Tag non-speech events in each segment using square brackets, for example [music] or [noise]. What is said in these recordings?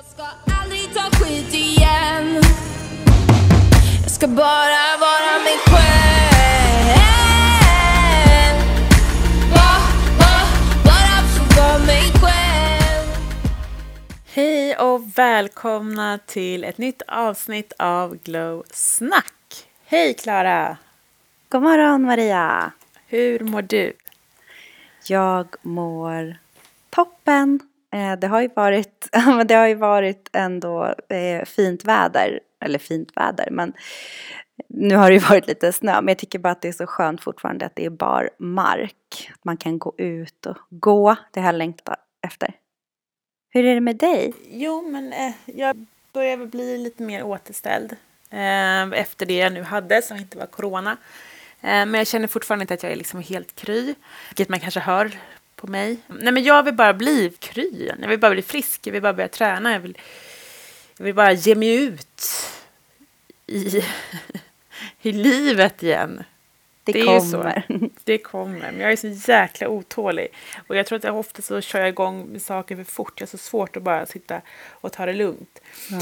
Jag ska aldrig ta skit igen Jag ska bara vara mig själv bara få vara mig själv Hej och välkomna till ett nytt avsnitt av Glow Snack. Hej Klara! God morgon Maria! Hur mår du? Jag mår toppen. Eh, det har ju varit, [laughs] det har ju varit ändå eh, fint väder, eller fint väder, men nu har det ju [laughs] varit lite snö, men jag tycker bara att det är så skönt fortfarande att det är bar mark. Att man kan gå ut och gå, det har jag längtat efter. Hur är det med dig? Jo, men eh, jag börjar väl bli lite mer återställd eh, efter det jag nu hade som inte var corona. Eh, men jag känner fortfarande inte att jag är liksom helt kry, vilket man kanske hör på mig. Nej, men jag vill bara bli kry. Jag vill bara bli frisk, jag vill bara börja träna. Jag vill, jag vill bara ge mig ut i, [laughs] i livet igen. Det, Det är ju så. kommer. [laughs] Det kommer, men jag är så jäkla otålig. Och jag tror att jag ofta så kör jag igång med saker för fort. Jag har så svårt att bara sitta och ta det lugnt. Ja.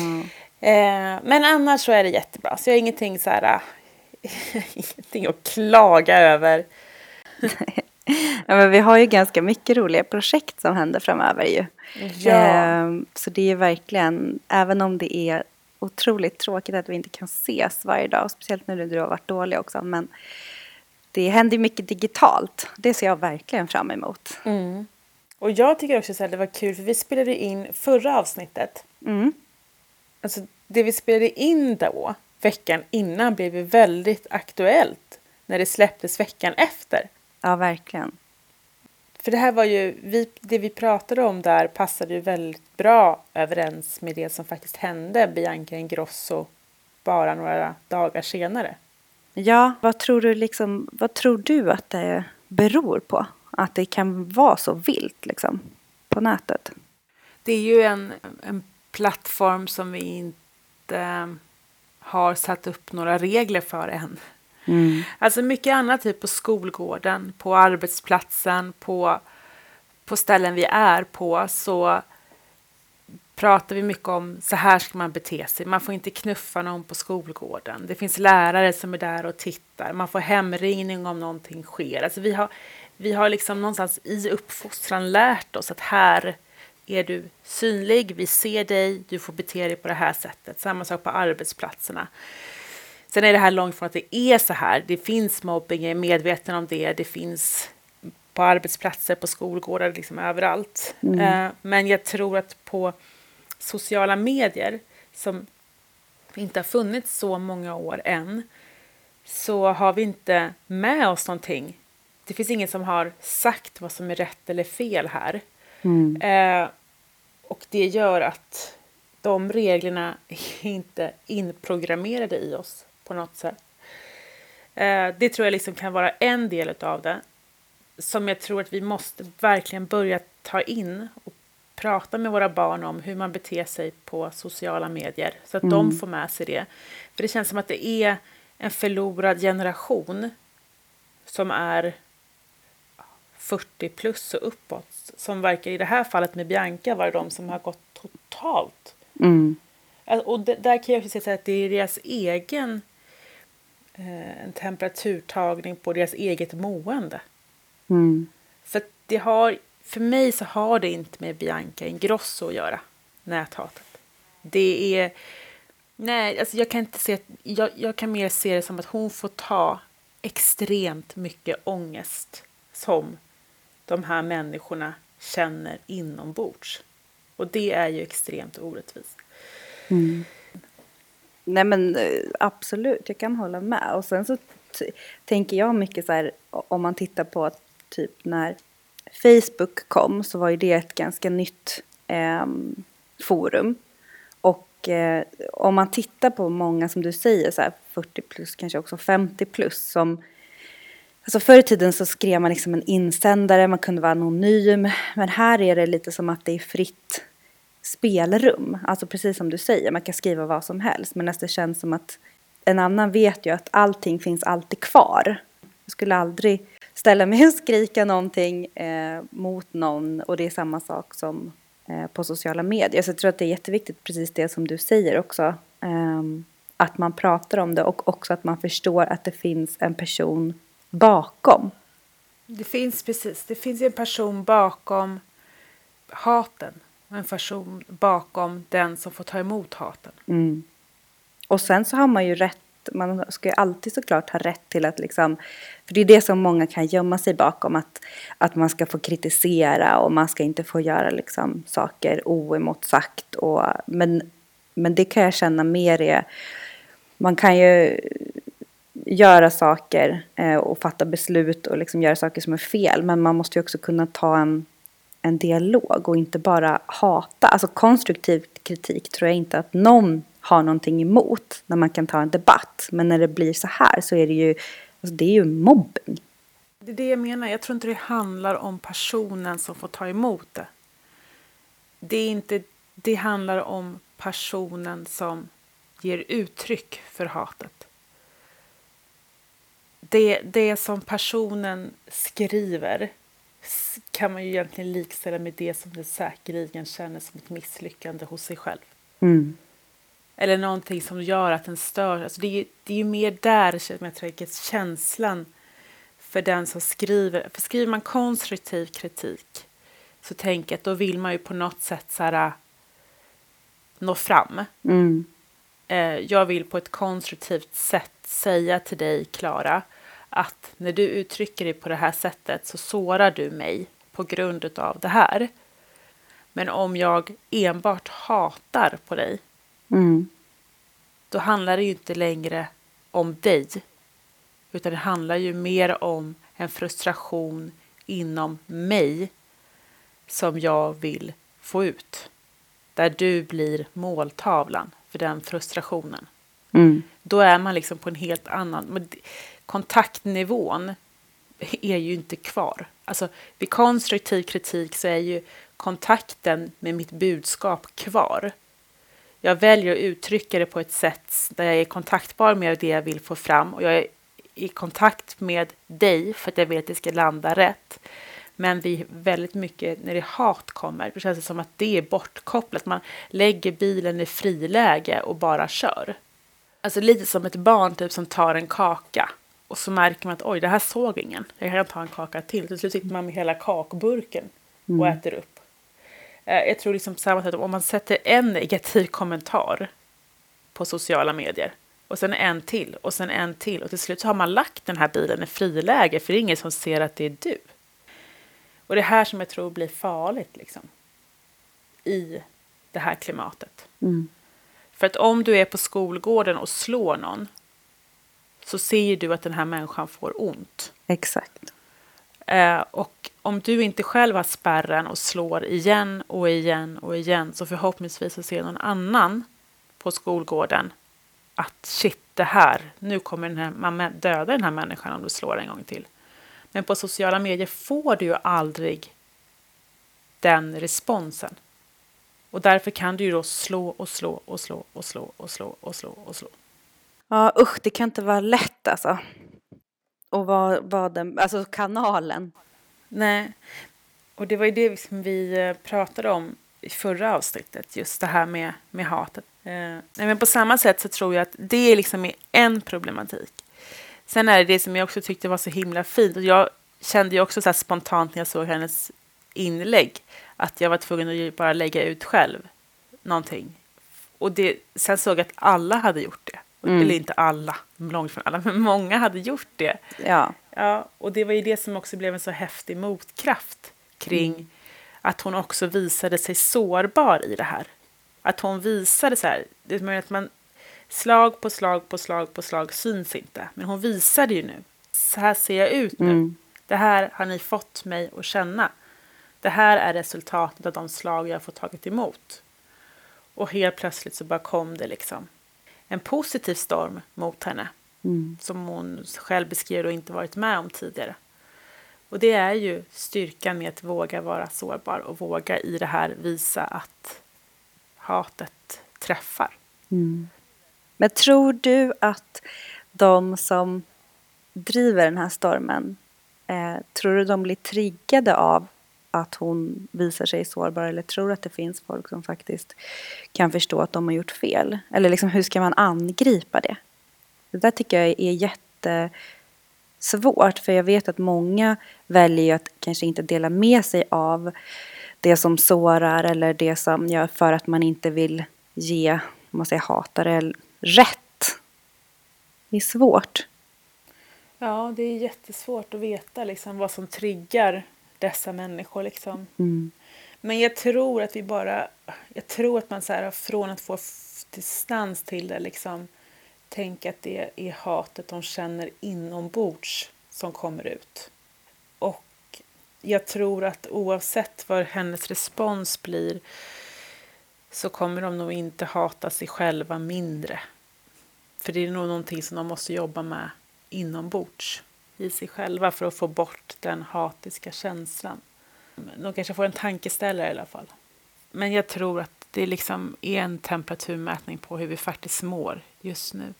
Eh, men annars så är det jättebra. Så jag har ingenting så här... [laughs] ingenting att klaga över. Ja, men vi har ju ganska mycket roliga projekt som händer framöver ju. Ehm, Så det är verkligen, även om det är otroligt tråkigt att vi inte kan ses varje dag, speciellt nu när du har varit dålig också, men det händer mycket digitalt. Det ser jag verkligen fram emot. Mm. Och jag tycker också att det var kul för vi spelade in förra avsnittet. Mm. Alltså det vi spelade in då, veckan innan, blev ju väldigt aktuellt när det släpptes veckan efter. Ja, verkligen. För det här var ju, vi, det vi pratade om där passade ju väldigt bra överens med det som faktiskt hände Bianca Ingrosso bara några dagar senare. Ja, vad tror du liksom, vad tror du att det beror på? Att det kan vara så vilt liksom på nätet? Det är ju en, en plattform som vi inte har satt upp några regler för än. Mm. Alltså mycket annat, typ på skolgården, på arbetsplatsen, på, på ställen vi är på så pratar vi mycket om så här ska man bete sig. Man får inte knuffa någon på skolgården. Det finns lärare som är där och tittar. Man får hemringning om någonting sker. Alltså vi har, vi har liksom någonstans i uppfostran lärt oss att här är du synlig, vi ser dig, du får bete dig på det här sättet. Samma sak på arbetsplatserna. Sen är det här långt från att det är så här. Det finns mobbing, jag är medveten om det. Det finns på arbetsplatser, på skolgårdar, liksom överallt. Eh, Men jag tror att på sociala medier, som inte har funnits så många år än, så har vi inte med oss någonting. Det finns ingen som har sagt vad som är rätt eller fel här. Mm. Eh, och det gör att de reglerna är inte inprogrammerade i oss på något sätt. Eh, det tror jag liksom kan vara en del av det. Som jag tror att vi måste verkligen börja ta in och prata med våra barn om hur man beter sig på sociala medier. Så att de får med sig det. För det känns som att det är en förlorad generation som är 40 plus och uppåt. Som verkar i det här fallet med Bianca vara de som har gått totalt. Mm. Alltså, Och det, där kan jag också säga att det är deras egen en temperaturtagning på deras eget mående. Mm. För det har, för mig så har det inte med Bianca Ingrosso att göra, näthatet. Det är, nej, alltså jag kan inte se, jag, jag kan mer se det som att hon får ta extremt mycket ångest som de här människorna känner inombords. Och det är ju extremt orättvist. Nej men eh, absolut, jag kan hålla med. Och sen så tänker jag mycket så här, om man tittar på typ när Facebook kom så var ju det ett ganska nytt eh, forum. Och eh, om man tittar på många som du säger, så här 40 plus, kanske också 50 plus som Alltså förr i tiden så skrev man liksom en insändare, man kunde vara anonym. Men här är det lite som att det är fritt spelrum. Alltså precis som du säger, man kan skriva vad som helst. Men alltså det känns som att en annan vet ju att allting finns alltid kvar. Jag skulle aldrig ställa mig [laughs] och skrika någonting eh, mot någon. Och det är samma sak som eh, på sociala medier. Så jag tror att det är jätteviktigt, precis det som du säger också. eh, att man pratar om det och också att man förstår att det finns en person bakom. Det finns precis, det finns en person bakom haten. En person bakom den som får ta emot haten. Mm. Och sen så har man ju rätt, man ska ju alltid såklart ha rätt till att liksom, för det är det som många kan gömma sig bakom, att, att man ska få kritisera och man ska inte få göra liksom saker oemotsagt. Och, men, men det kan jag känna mer är, man kan ju göra saker eh, och fatta beslut och liksom göra saker som är fel, men man måste ju också kunna ta en en dialog och inte bara hata. Alltså konstruktiv kritik tror jag inte att någon har någonting emot när man kan ta en debatt. Men när det blir så här så är det ju, alltså det är ju mobbing. Det är det jag menar. Jag tror inte det handlar om personen som får ta emot det. Det, är inte, det handlar om personen som ger uttryck för hatet. Det, det som personen skriver kan man ju egentligen likställa med det som den säkerligen känner som ett misslyckande hos sig själv. Mm. Eller någonting som gör att den stör. Alltså det, är, ju- det är ju mer där jag att känslan för den som skriver. För skriver man konstruktiv kritik så tänker jag att då vill man ju på något sätt så här, äh, nå fram. Mm. Eh, jag vill på ett konstruktivt sätt säga till dig, Klara, att när du uttrycker dig på det här sättet så sårar du mig på grund av det här. Men om jag enbart hatar på dig Mm. då handlar det ju inte längre om dig. Utan det handlar ju mer om en frustration inom mig som jag vill få ut. Där du blir måltavlan för den frustrationen. Mm. Då är man liksom på en helt annan... Kontaktnivån är ju inte kvar. Alltså, vid konstruktiv kritik så är ju kontakten med mitt budskap kvar. Jag väljer att uttrycka det på ett sätt där jag är kontaktbar med det jag vill få fram och jag är i kontakt med dig för att jag vet att det ska landa rätt. Men vi väldigt mycket, när det hat kommer, då känns det som att det är bortkopplat. Man lägger bilen i friläge och bara kör. Alltså lite som ett barn typ som tar en kaka och så märker man att oj, det här såg ingen. Jag kan ta en kaka till. Till slut sitter man med hela kakburken och äter upp. Eh, Jag tror liksom på samma sätt, om man sätter en negativ kommentar på sociala medier och sen en till och sen en till och till slut så har man lagt den här bilen i friläge för det är ingen som ser att det är du. Och det är här som jag tror blir farligt liksom i det här klimatet. Mm. För att om du är på skolgården och slår någon så ser du att den här människan får ont. Exakt. Eh, och om du inte själv har spärren och slår igen och igen och igen så förhoppningsvis så ser någon annan på skolgården att shit, det här, nu kommer den här, man döda den här människan om du slår en gång till. Men på sociala medier får du ju aldrig den responsen. Och därför kan du ju då slå och slå och slå och slå och slå och slå och slå. Ja usch, det kan inte vara lätt alltså. Och vad, vad den, alltså kanalen. Nej, och det var ju det som vi eh, pratade om i förra avsnittet, just det här med, med hatet. Eh, men på samma sätt så tror jag att det är liksom är en problematik. Sen är det det som jag också tyckte var så himla fint, och jag kände ju också så här spontant när jag såg hennes inlägg, att jag var tvungen att bara lägga ut själv någonting. Och det, sen såg jag att alla hade gjort det. Mm. Eller inte alla, långt från alla, [laughs] men många hade gjort det. Ja. Ja, och det var ju det som också blev en så häftig motkraft kring att hon också visade sig sårbar i det här. Att hon visade så här, det är att man slag på slag på slag på slag syns inte, men hon visade ju nu. Så här ser jag ut nu. Mm. Det här har ni fått mig att känna. Det här är resultatet av de slag jag har fått tagit emot. Och helt plötsligt så bara kom det liksom en positiv storm mot henne Mm. som hon själv beskrev och inte varit med om tidigare. Och det är ju styrkan med att våga vara sårbar och våga i det här visa att hatet träffar. Mm. Men tror du att de som driver den här stormen, eh, tror du de blir triggade av att hon visar sig sårbar eller tror att det finns folk som faktiskt kan förstå att de har gjort fel. Eller liksom hur ska man angripa det? Det där tycker jag är jättesvårt för jag vet att många väljer att kanske inte dela med sig av det som sårar eller det som gör för att man inte vill ge, om man säger hatare, rätt. Det är svårt. Ja, det är jättesvårt att veta liksom, vad som triggar dessa människor. Liksom. Mm. Men jag tror att vi bara... Jag tror att man så här, från att få distans till det liksom tänka att det är hatet de känner inombords som kommer ut. Och jag tror att oavsett vad hennes respons blir så kommer de nog inte hata sig själva mindre. För det är nog någonting som de måste jobba med inombords i sig själva för att få bort den hatiska känslan. De kanske får en tankeställare i alla fall. Men jag tror att det liksom är en temperaturmätning på hur vi faktiskt mår just nu.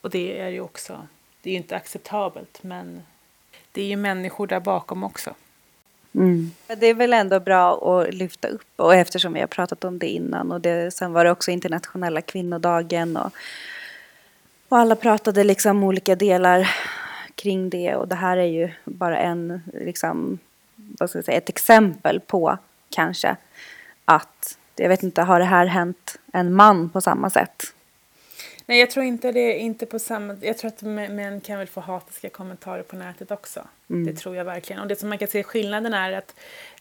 Och det är ju också, det är ju inte acceptabelt men det är ju människor där bakom också. Mm. Det är väl ändå bra att lyfta upp och eftersom vi har pratat om det innan och det, sen var det också internationella kvinnodagen och, och alla pratade liksom olika delar kring det och det här är ju bara en, liksom, vad ska jag säga, ett exempel på kanske att, jag vet inte, har det här hänt en man på samma sätt? Nej, jag tror inte det inte på samma... Jag tror att män kan väl få hatiska kommentarer på nätet också. Mm. Det tror jag verkligen. Och det som man kan se skillnaden är att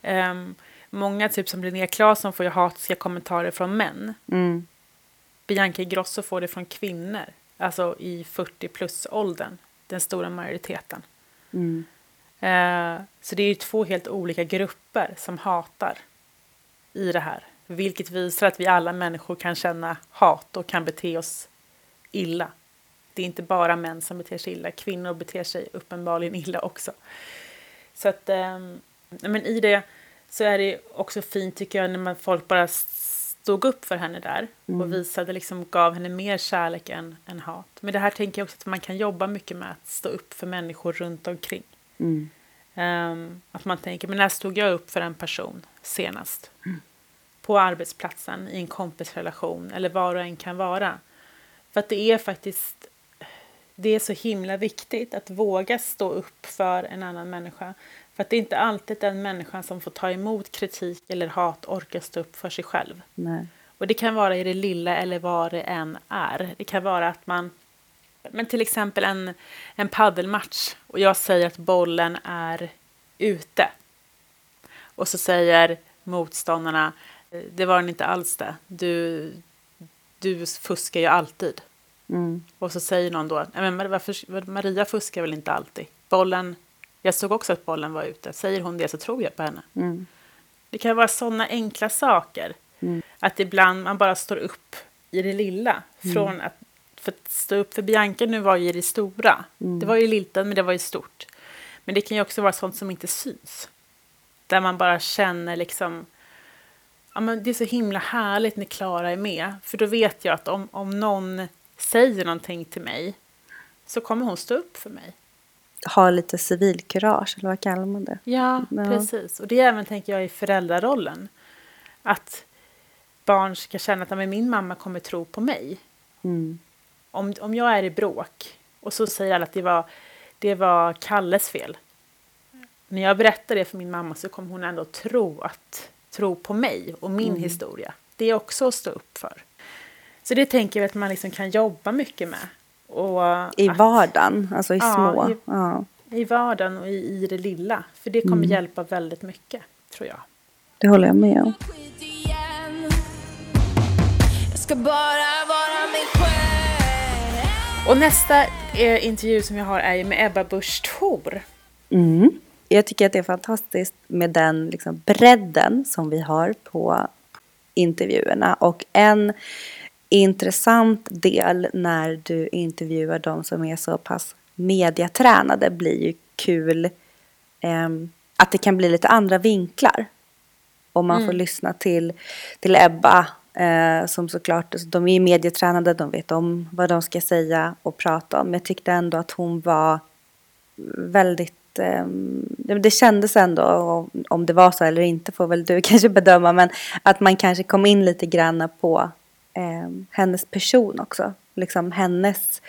um, många, typ som Linnea Claesson, får ju hatiska kommentarer från män. Mm. Bianca Ingrosso får det från kvinnor, alltså i 40 plus-åldern, den stora majoriteten. Mm. Uh, så det är ju två helt olika grupper som hatar i det här. Vilket visar att vi alla människor kan känna hat och kan bete oss illa. Det är inte bara män som beter sig illa, kvinnor beter sig uppenbarligen illa också. Så att, ähm, men i det så är det också fint tycker jag när man, folk bara stod upp för henne där mm. och visade, liksom gav henne mer kärlek än, än hat. Men det här tänker jag också att man kan jobba mycket med, att stå upp för människor runt omkring. Mm. Um, att man tänker, men när stod jag upp för en person senast? Mm. På arbetsplatsen, i en kompisrelation eller vad det än kan vara. För att det är faktiskt det är så himla viktigt att våga stå upp för en annan människa. För att det är inte alltid den människan som får ta emot kritik eller hat orkar stå upp för sig själv. Nej. Och det kan vara i det lilla eller vad det än är. Det kan vara att man, men till exempel en, en paddelmatch och jag säger att bollen är ute. Och så säger motståndarna, det var den inte alls det. Du, du fuskar ju alltid. Mm. Och så säger någon då, men varför, Maria fuskar väl inte alltid? Bollen, jag såg också att bollen var ute. Säger hon det så tror jag på henne. Mm. Det kan vara sådana enkla saker. Mm. Att ibland man bara står upp i det lilla. Mm. Från att, för att stå upp för Bianca nu var ju det stora. Mm. Det var ju liten men det var ju stort. Men det kan ju också vara sånt som inte syns. Där man bara känner liksom ja, men det är så himla härligt när Klara är med. För då vet jag att om, om någon säger någonting till mig så kommer hon stå upp för mig. Ha lite civilkurage, eller vad kallar man det? Ja, ja, precis. Och det är även, tänker jag, i föräldrarollen. Att barn ska känna att min mamma kommer tro på mig. Mm. Om, om jag är i bråk och så säger alla att det var, det var Kalles fel. När jag berättar det för min mamma så kommer hon ändå tro att tro på mig och min mm. historia. Det är också att stå upp för. Så det tänker jag att man liksom kan jobba mycket med. Och I att, vardagen, alltså i ja, små. I, ja. I vardagen och i, i det lilla. För det kommer mm. hjälpa väldigt mycket, tror jag. Det håller jag med om. Och nästa eh, intervju som jag har är med Ebba Busch Thor. Mm jag tycker att det är fantastiskt med den liksom bredden som vi har på intervjuerna. Och en intressant del när du intervjuar de som är så pass mediatränade blir ju kul eh, att det kan bli lite andra vinklar. Och man mm. får lyssna till, till Ebba eh, som såklart, de är ju medietränade, de vet om vad de ska säga och prata om. Men jag tyckte ändå att hon var väldigt ehm, det, kändes ändå, om det var så eller inte får väl du [laughs] kanske bedöma, men att man kanske kom in lite grann på ehm, hennes person också. Liksom hennes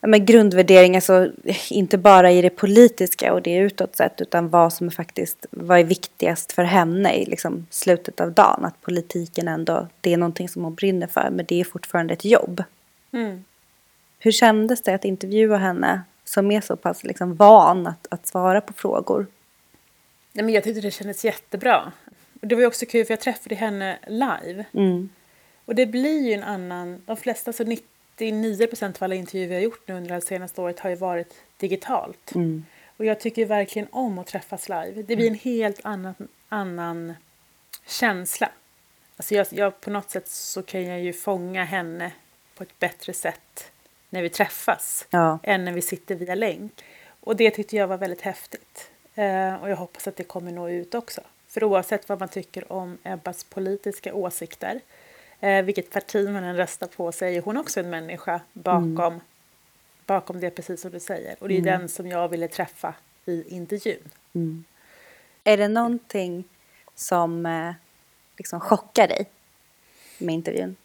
men grundvärdering, alltså inte bara i det politiska och det utåt sett, utan vad som är faktiskt vad är viktigast för henne i liksom slutet av dagen. Att politiken ändå, det är någonting som hon brinner för, men det är fortfarande ett jobb. Mm. Hur kändes det att intervjua henne som är så pass liksom van att, att svara på frågor? Nej, men jag tyckte det kändes jättebra. Det var också kul för jag träffade henne live. Mm. Och det blir ju en annan, de flesta, så 99 procent av alla intervjuer vi har gjort nu under det senaste året har ju varit digitalt. Mm. Och jag tycker verkligen om att träffas live. Det blir en helt annan, annan känsla. Alltså jag, jag, på något sätt så kan jag ju fånga henne på ett bättre sätt när vi träffas Ja. än när vi sitter via länk. Och det tyckte jag var väldigt häftigt. Eh, och jag hoppas att det kommer nå ut också. För oavsett vad man tycker om Ebbas politiska åsikter, eh, vilket parti man än röstar på, så är ju hon också en människa bakom, bakom det, precis som du säger. Och det är den som jag ville träffa i intervjun. Mm. Är det någonting som eh, liksom chockar dig med intervjun?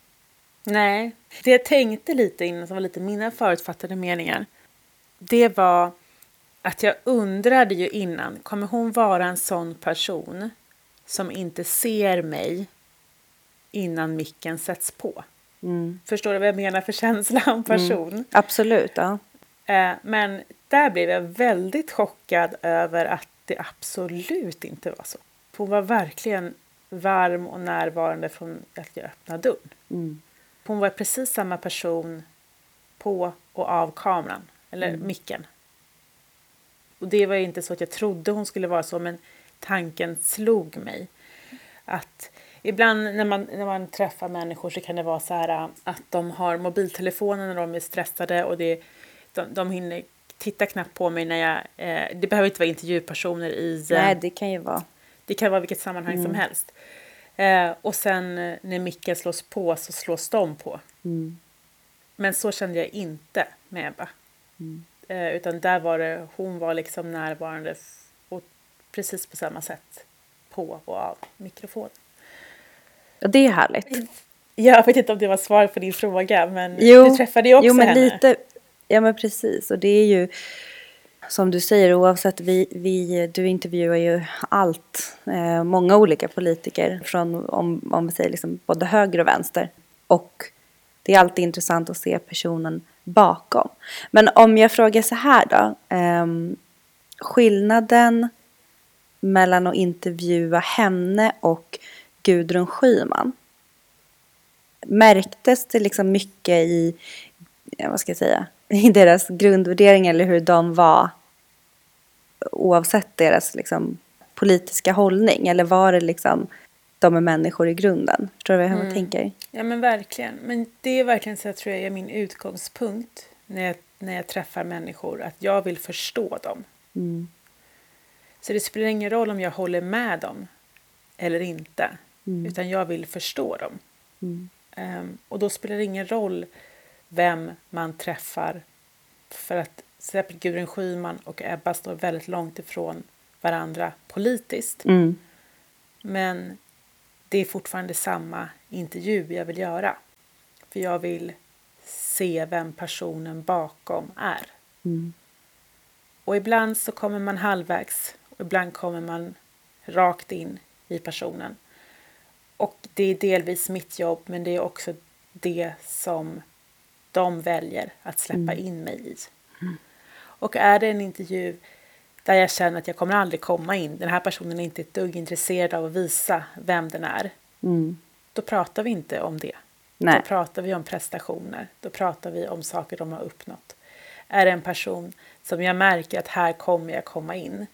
Nej, det jag tänkte lite innan, som var lite mina förutfattade meningar, det var att jag undrade ju innan, kommer hon vara en sån person som inte ser mig innan micken sätts på? Mm. Förstår du vad jag menar för känsla om person? Absolut, ja. Eh, men där blev jag väldigt chockad över att det absolut inte var så. Hon var verkligen varm och närvarande från att jag öppnade dörren. Mm. Hon var precis samma person på och av kameran, eller micken. Och det var inte så att jag trodde hon skulle vara så, men tanken slog mig. Att ibland när man, när man träffar människor så kan det vara så här äh, att de har mobiltelefonen när de är stressade och det, de, de hinner titta knappt på mig när jag... Eh, det behöver inte vara intervjupersoner i... eh, Nej, det kan ju vara. det kan vara vilket sammanhang som helst. Eh, och sen eh, när micken slås på så slås de på. Mm. Men så kände jag inte med Ebba. Eh, utan där var det, hon var liksom närvarande och precis på samma sätt på och av mikrofonen. Och det är härligt. Jag vet inte om det var svar på din fråga men Jo, du träffade ju också jo, men henne. lite. Ja, men precis. Och det är ju som du säger, oavsett, vi, vi, du intervjuar ju allt, eh, många olika politiker från, om, om vi säger liksom både höger och vänster. Och det är alltid intressant att se personen bakom. Men om jag frågar så här då, ehm, skillnaden mellan att intervjua henne och Gudrun Schyman, märktes det liksom mycket i, vad ska jag säga, [laughs] i deras grundvärderingar eller hur de var oavsett deras liksom, politiska hållning? Eller var det liksom de är människor i grunden? Förstår du vad jag Mm. tänker? Ja men verkligen. Men det är verkligen så jag tror jag är min utgångspunkt när jag, när jag träffar människor. Att jag vill förstå dem. Mm. Så det spelar ingen roll om jag håller med dem eller inte. Mm. Utan jag vill förstå dem. Mm. Ehm, och då spelar det ingen roll vem man träffar. För att till exempel Gudrun Schyman och Ebba står väldigt långt ifrån varandra politiskt. Mm. Men det är fortfarande samma intervju jag vill göra. För jag vill se vem personen bakom är. Mm. Och ibland så kommer man halvvägs och ibland kommer man rakt in i personen. Och det är delvis mitt jobb men det är också det som de väljer att släppa in mig i. Och är det en intervju där jag känner att jag kommer aldrig komma in, den här personen är inte ett dugg intresserad av att visa vem den är, Mm. då pratar vi inte om det. Nej. Då pratar vi om prestationer. Då pratar vi om saker de har uppnått. Är det en person som jag märker att här kommer jag komma in.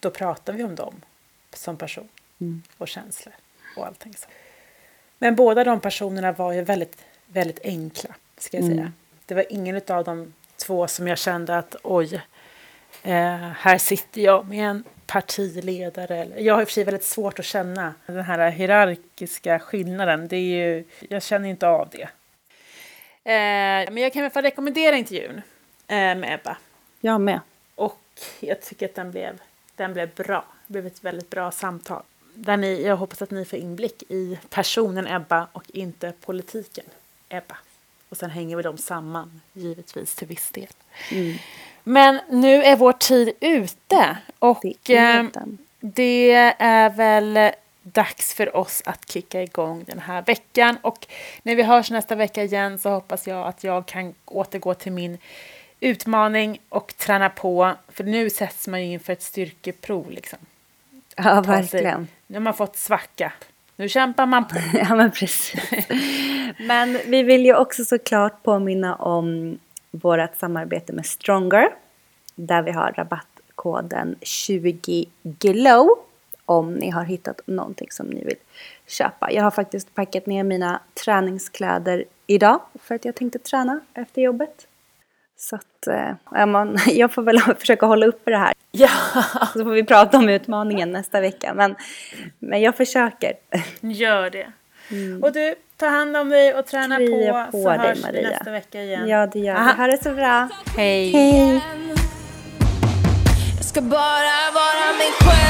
Då pratar vi om dem som person Mm. och känslor och allting så. Men båda de personerna var ju väldigt, väldigt enkla, ska jag Mm. säga. Det var ingen av de två som jag kände att oj, eh, här sitter jag med en partiledare. Jag har i och för sig väldigt svårt att känna den här hierarkiska skillnaden. Det är ju, jag känner inte av det. Eh, men jag kan i alla fall rekommendera intervjun eh, med Ebba. Jag med. jag tycker att den blev, den blev bra. Det blev ett väldigt bra samtal. Där ni, jag hoppas att ni får inblick i personen Ebba och inte politiken Ebba. Och sen hänger vi dem samman, givetvis till viss del. Mm. Men nu är vår tid ute och Det är eh, det är väl dags för oss att kicka igång den här veckan. Och när vi hörs nästa vecka igen så hoppas jag att jag kan återgå till min utmaning och träna på. För nu sätts man ju inför ett styrkeprov liksom. [laughs] Ja, Ta sig- verkligen. Nu har man fått svacka. Nu kämpar man på. [laughs] Ja, men precis. [laughs] Men vi vill ju också såklart påminna om vårt samarbete med Stronger. Där vi har rabattkoden 20GLOW om ni har hittat någonting som ni vill köpa. Jag har faktiskt packat ner mina träningskläder idag för att jag tänkte träna efter jobbet. Så att eh, ja, man, jag får väl försöka hålla uppe det här. Ja, [laughs] Så får vi prata om utmaningen nästa vecka. Men, men jag försöker. gör det. Och du, ta hand om dig och träna Krya på, på så dig, hörs vi Maria. nästa vecka igen. Ja, det gör vi. Ha det så bra. Hej. Hej. Jag ska bara vara mig själv